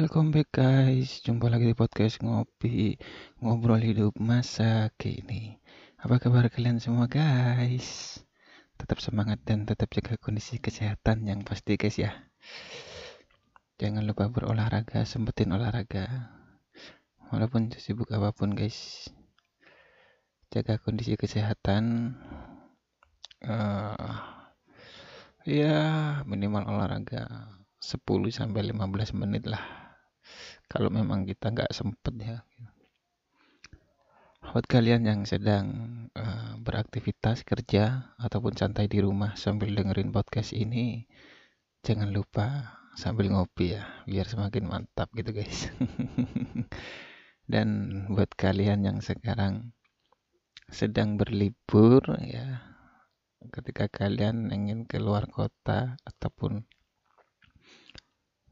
Welcome back guys, jumpa lagi di podcast ngopi ngobrol hidup masa kini. Apa kabar kalian semua guys? Tetap semangat dan tetap jaga kondisi kesehatan yang pasti guys ya. Jangan lupa berolahraga, sempetin olahraga. Walaupun sibuk apa pun guys, jaga kondisi kesehatan. Uh, ya minimal olahraga 10 sampai 15 menit lah kalau memang kita nggak sempet ya buat kalian yang sedang uh, beraktivitas kerja ataupun santai di rumah sambil dengerin podcast ini jangan lupa sambil ngopi ya biar semakin mantap gitu guys. Dan buat kalian yang sekarang sedang berlibur ya ketika kalian ingin keluar kota ataupun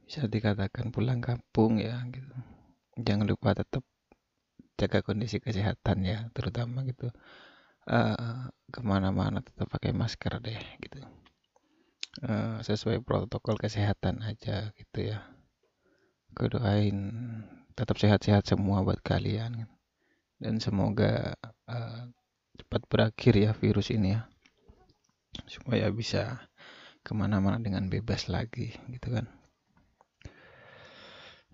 bisa dikatakan pulang kampung ya gitu. Jangan lupa tetap jaga kondisi kesehatan ya terutama gitu. Uh, ke mana-mana tetap pakai masker deh gitu. Uh, sesuai protokol kesehatan aja gitu ya. Doain tetap sehat-sehat semua buat kalian. Dan semoga uh, cepat berakhir ya virus ini ya. Supaya bisa ke mana-mana dengan bebas lagi gitu kan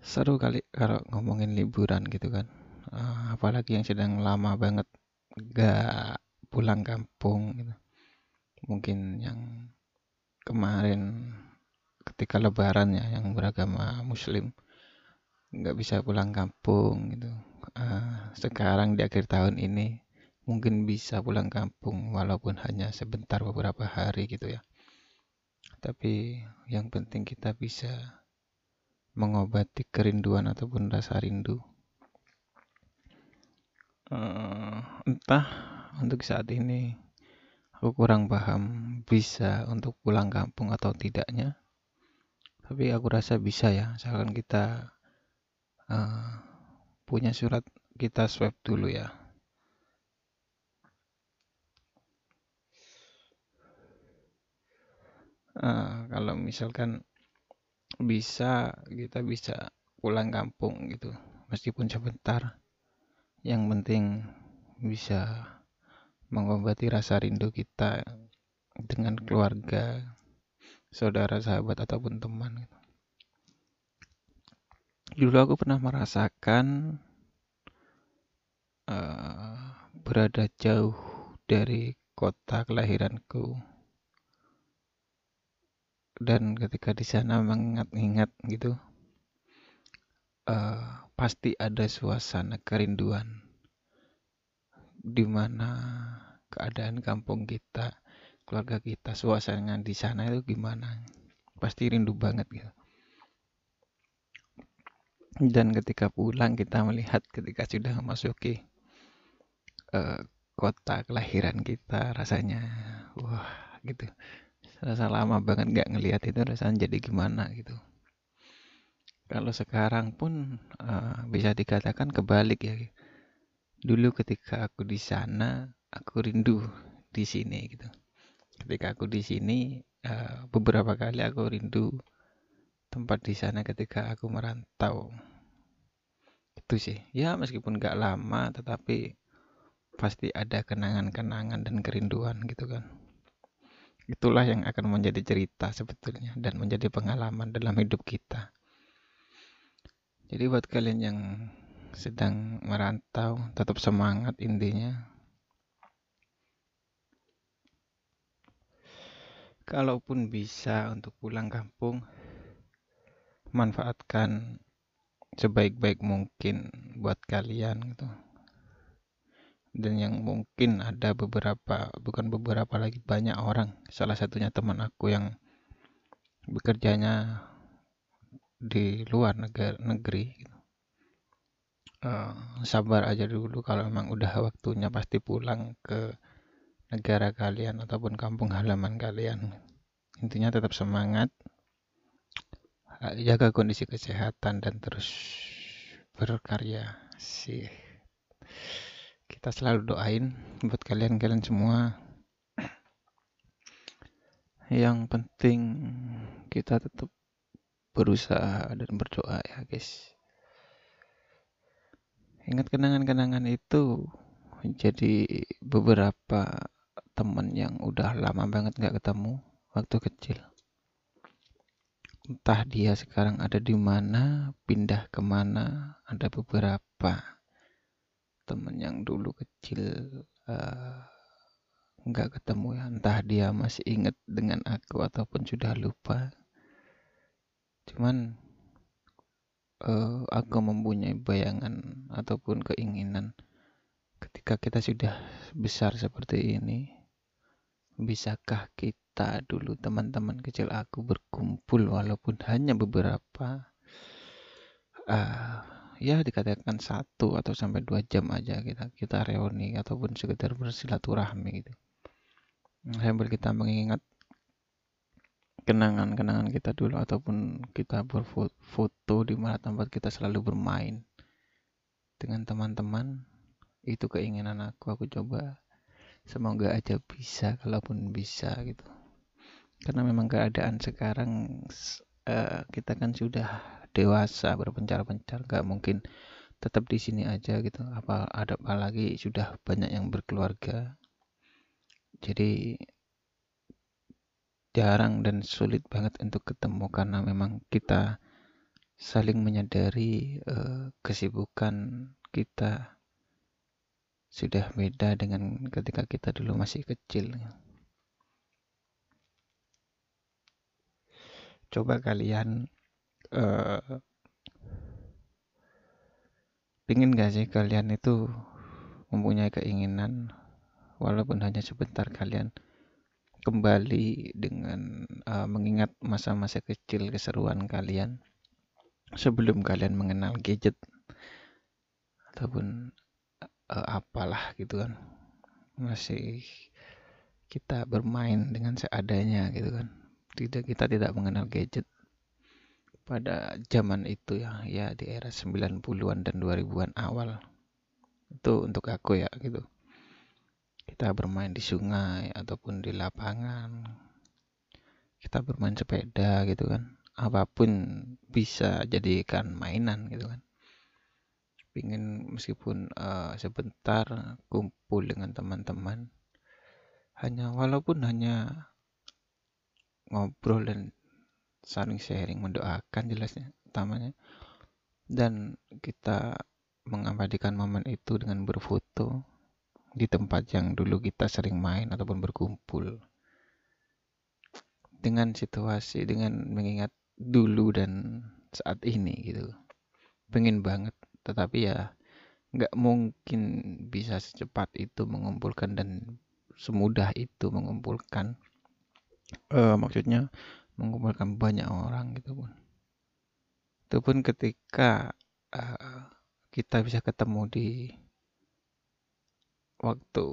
seru kali kalau ngomongin liburan gitu kan. Uh, apalagi yang sedang lama banget gak pulang kampung gitu. Mungkin yang kemarin ketika lebaran ya yang beragama muslim nggak bisa pulang kampung gitu. Uh, sekarang di akhir tahun ini mungkin bisa pulang kampung walaupun hanya sebentar beberapa hari gitu ya. Tapi yang penting kita bisa mengobati kerinduan ataupun rasa rindu. Uh, entah untuk saat ini aku kurang paham bisa untuk pulang kampung atau tidaknya. Tapi aku rasa bisa ya, misalkan kita uh, punya surat kita swab dulu ya. Uh, kalau misalkan bisa kita bisa pulang kampung gitu. Meskipun sebentar. Yang penting bisa mengobati rasa rindu kita dengan keluarga saudara sahabat ataupun teman gitu. dulu aku pernah merasakan uh, berada jauh dari kota kelahiranku dan ketika di sana mengingat-ingat gitu uh, pasti ada suasana kerinduan di mana keadaan kampung kita keluarga kita suasana di sana itu gimana? Pasti rindu banget gitu. Dan ketika pulang kita melihat ketika sudah memasuki uh, kota kelahiran kita rasanya wah gitu rasa lama banget nggak ngelihat itu rasanya jadi gimana gitu. Kalau sekarang pun uh, bisa dikatakan kebalik ya. Dulu ketika aku di sana aku rindu di sini gitu. Ketika aku di sini uh, beberapa kali aku rindu tempat di sana ketika aku merantau. Itu sih. Ya meskipun gak lama tetapi pasti ada kenangan-kenangan dan kerinduan gitu kan Itulah yang akan menjadi cerita sebetulnya dan menjadi pengalaman dalam hidup kita. Jadi buat kalian yang sedang merantau, tetap semangat intinya. Kalaupun bisa untuk pulang kampung, manfaatkan sebaik-baik mungkin buat kalian gitu dan yang mungkin ada beberapa bukan beberapa lagi banyak orang. Salah satunya teman aku yang bekerjanya di luar negara negeri. Uh, sabar aja dulu kalau memang udah waktunya pasti pulang ke negara kalian ataupun kampung halaman kalian. Intinya tetap semangat jaga kondisi kesehatan dan terus berkarya sih kita selalu doain buat kalian-kalian semua. Yang penting kita tetap berusaha dan berdoa ya guys. Ingat kenangan-kenangan itu jadi beberapa teman yang udah lama banget nggak ketemu waktu kecil. Entah dia sekarang ada di mana pindah ke mana ada beberapa teman yang dulu kecil uh, nggak ketemu ya. Entah dia masih ingat dengan aku ataupun sudah lupa. Cuman uh, aku mempunyai bayangan ataupun keinginan ketika kita sudah besar seperti ini bisakah kita dulu teman-teman kecil aku berkumpul walaupun hanya beberapa? Uh, ya dikatakan satu atau sampai dua jam aja kita kita reuni ataupun sekedar bersilaturahmi gitu. Sambil kita mengingat kenangan-kenangan kita dulu ataupun kita berfoto di mana tempat kita selalu bermain dengan teman-teman itu keinginan aku aku coba semoga aja bisa kalaupun bisa gitu. Karena memang keadaan sekarang uh, kita kan sudah dewasa berpencar-pencar gak mungkin tetap di sini aja gitu apa ada apalagi sudah banyak yang berkeluarga jadi jarang dan sulit banget untuk ketemu karena memang kita saling menyadari uh, kesibukan kita sudah beda dengan ketika kita dulu masih kecil. Coba kalian uh, pingin gak sih kalian itu mempunyai keinginan walaupun hanya sebentar kalian kembali dengan uh, mengingat masa-masa kecil keseruan kalian sebelum kalian mengenal gadget ataupun uh, apalah gitu kan. Masih kita bermain dengan seadanya gitu kan. Tidak kita tidak mengenal gadget pada zaman itu ya ya di era 90-an dan 2000-an awal. Itu untuk aku ya gitu. Kita bermain di sungai ataupun di lapangan. Kita bermain sepeda gitu kan. Apa pun bisa jadikan mainan gitu kan. Ingin meskipun uh, sebentar kumpul dengan teman-teman. Hanya walaupun hanya ngobrol dan saling sharing mendoakan jelasnya utamanya. Dan kita mengabadikan momen itu dengan berfoto di tempat yang dulu kita sering main ataupun berkumpul. Dengan situasi dengan mengingat dulu dan saat ini gitu. Pengen banget tetapi ya nggak mungkin bisa secepat itu mengumpulkan dan semudah itu mengumpulkan. Uh, maksudnya mengumpulkan banyak orang gitu pun. Itu pun ketika uh, kita bisa ketemu di waktu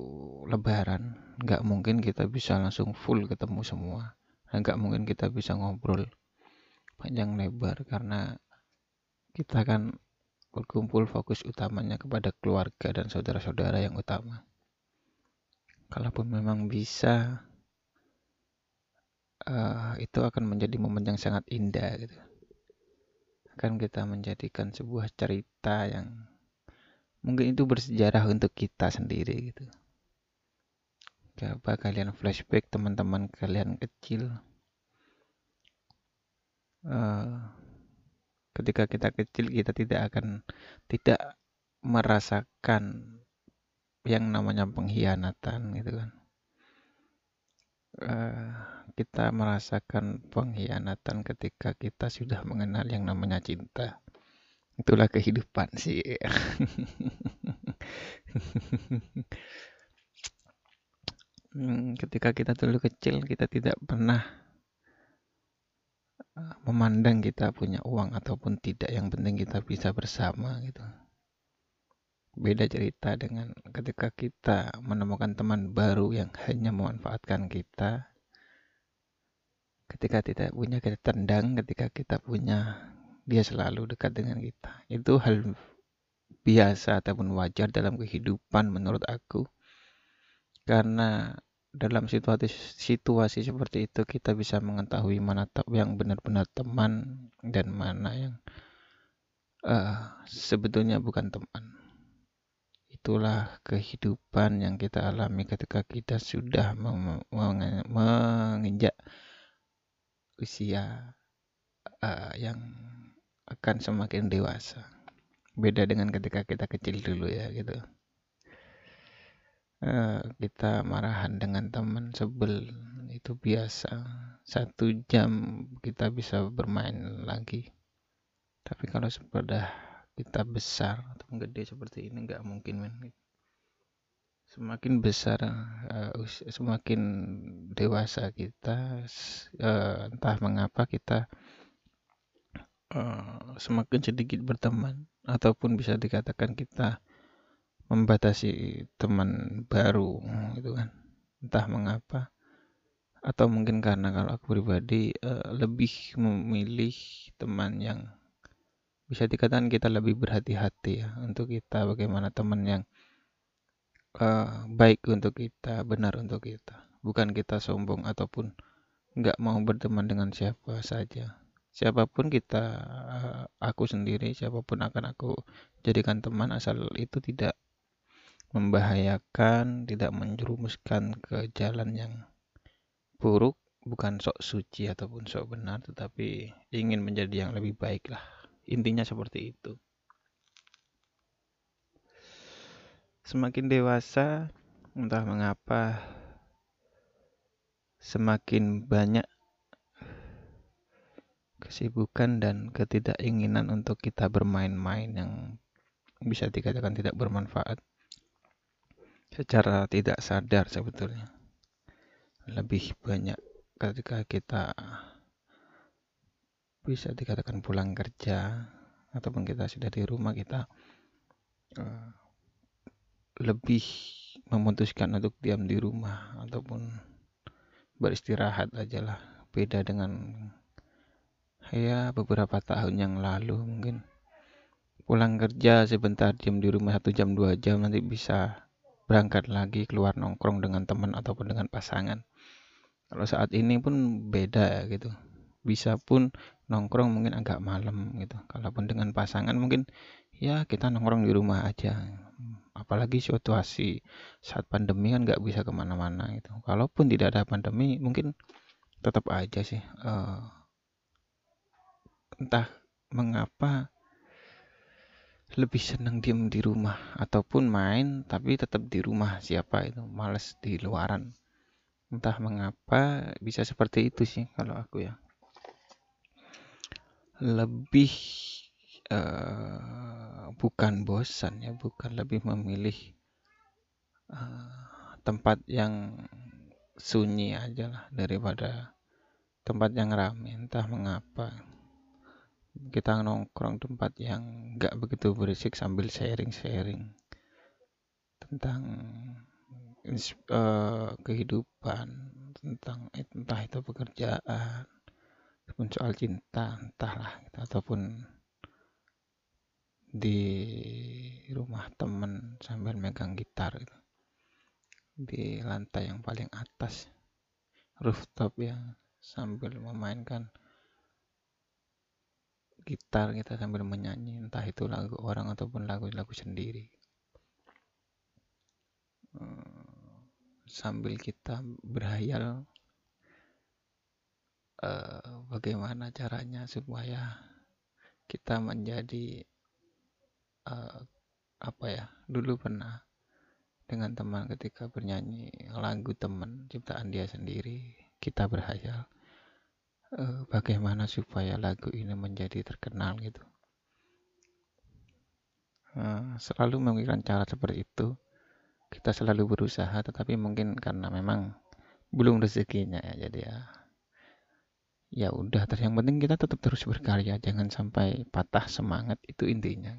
lebaran nggak mungkin kita bisa langsung full ketemu semua. Nggak mungkin kita bisa ngobrol panjang lebar karena kita kan berkumpul fokus utamanya kepada keluarga dan saudara-saudara yang utama. Kalaupun memang bisa uh, itu akan menjadi momen yang sangat indah gitu. Akan kita menjadikan sebuah cerita yang mungkin itu bersejarah untuk kita sendiri gitu. Coba kalian flashback teman-teman kalian kecil. Uh, ketika kita kecil kita tidak akan tidak merasakan yang namanya pengkhianatan gitu kan uh, kita merasakan pengkhianatan ketika kita sudah mengenal yang namanya cinta. Itulah kehidupan sih. Hmm, ketika kita dulu kecil kita tidak pernah eh, memandang kita punya uang ataupun tidak. Yang penting kita bisa bersama gitu beda cerita dengan ketika kita menemukan teman baru yang hanya memanfaatkan kita ketika tidak punya kita tendang ketika kita punya dia selalu dekat dengan kita. Itu hal biasa ataupun wajar dalam kehidupan menurut aku. Karena dalam situasi situasi seperti itu kita bisa mengetahui mana yang benar-benar teman dan mana yang uh, sebetulnya bukan teman. Itulah kehidupan yang kita alami ketika kita sudah menginjak usia uh, yang akan semakin dewasa. Beda dengan ketika kita kecil dulu ya gitu. Uh, kita marahan dengan teman sebel itu biasa. Satu jam kita bisa bermain lagi tapi kalau sudah kita besar atau gede seperti ini nggak mungkin men. Semakin besar uh, semakin dewasa kita uh, entah mengapa kita uh, semakin sedikit berteman ataupun bisa dikatakan kita membatasi teman baru gitu kan. Entah mengapa atau mungkin karena kalau aku pribadi uh, lebih memilih teman yang bisa dikatakan kita lebih berhati-hati ya untuk kita bagaimana teman yang uh, baik untuk kita benar untuk kita. Bukan kita sombong ataupun nggak mau berteman dengan siapa saja. Siapa pun kita uh, aku sendiri siapa pun akan aku jadikan teman asal itu tidak membahayakan tidak menjerumuskan ke jalan yang buruk bukan sok suci ataupun sok benar tetapi ingin menjadi yang lebih baik lah Intinya seperti itu. Semakin dewasa, entah mengapa semakin banyak kesibukan dan ketidakinginan untuk kita bermain-main yang bisa dikatakan tidak bermanfaat secara tidak sadar sebetulnya lebih banyak ketika kita bisa dikatakan pulang kerja ataupun kita sudah di rumah kita uh, lebih memutuskan untuk diam di rumah ataupun beristirahat aja lah. Beda dengan ya beberapa tahun yang lalu mungkin. Pulang kerja sebentar diam di rumah satu jam dua jam nanti bisa berangkat lagi keluar nongkrong dengan teman ataupun dengan pasangan. Kalau saat ini pun beda gitu. Bisa pun nongkrong mungkin agak malam gitu. Kalaupun dengan pasangan mungkin ya kita nongkrong di rumah aja. Apalagi situasi saat pandemi kan nggak bisa ke mana-mana gitu. Kalaupun tidak ada pandemi mungkin tetap aja sih uh, entah mengapa lebih senang diem di rumah ataupun main tapi tetap di rumah siapa itu males di luaran. Entah mengapa bisa seperti itu sih kalau aku ya lebih uh, bukan bosan ya bukan lebih memilih uh, tempat yang sunyi aja lah daripada tempat yang ramai entah mengapa. Kita nongkrong tempat yang nggak begitu berisik sambil sharing-sharing tentang uh, kehidupan tentang entah itu pekerjaan ataupun soal cinta entahlah gitu. ataupun di rumah temen sambil megang gitar gitu. di lantai yang paling atas rooftop ya sambil memainkan gitar kita sambil menyanyi entah itu lagu orang ataupun lagu-lagu sendiri hmm, sambil kita berhayal uh, bagaimana caranya supaya kita menjadi uh, apa ya dulu pernah dengan teman ketika bernyanyi lagu teman ciptaan dia sendiri kita berhayal. Uh, bagaimana supaya lagu ini menjadi terkenal gitu? Uh, selalu memikirkan cara seperti itu. Kita selalu berusaha tetapi mungkin karena memang belum rezekinya ya jadi ya ya udah terus yang penting kita tetap terus berkarya jangan sampai patah semangat itu intinya.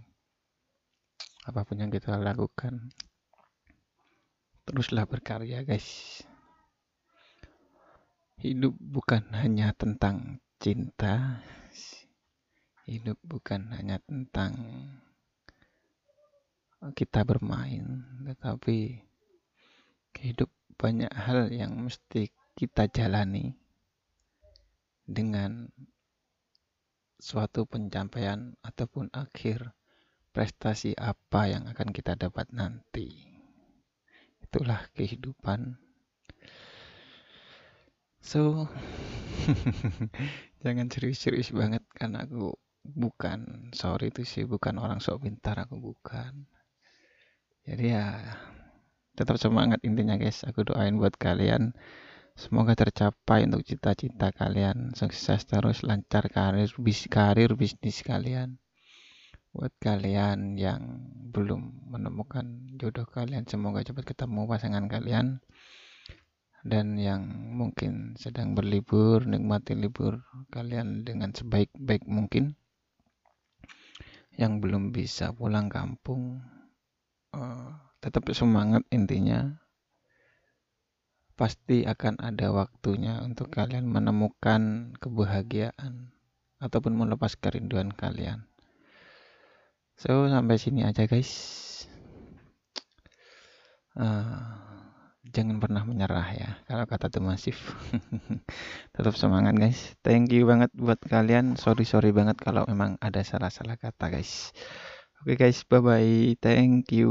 Apa pun yang kita lakukan teruslah berkarya guys. Hidup bukan hanya tentang cinta hidup bukan hanya tentang kita bermain tetapi hidup banyak hal yang mesti kita jalani dengan suatu pencapaian ataupun akhir prestasi apa yang akan kita dapat nanti. Itulah kehidupan. So, jangan serius-serius banget karena aku bukan, sorry itu sih bukan orang sok pintar, aku bukan. Jadi ya tetap semangat intinya guys. Aku doain buat kalian Semoga tercapai untuk cita-cita kalian, sukses terus, lancar karir, bis, karir bisnis kalian. Buat kalian yang belum menemukan jodoh kalian, semoga cepat ketemu pasangan kalian. Dan yang mungkin sedang berlibur, nikmati libur kalian dengan sebaik-baik mungkin. Yang belum bisa pulang kampung, uh, tetap semangat intinya pasti akan ada waktunya untuk kalian menemukan kebahagiaan ataupun melepas kerinduan kalian. So sampai sini aja guys. Uh, jangan pernah menyerah ya kalau kata tuh masif. Tetap semangat guys. Thank you banget buat kalian. Sorry sorry banget kalau memang ada salah-salah kata guys. Oke okay, guys, bye bye. Thank you.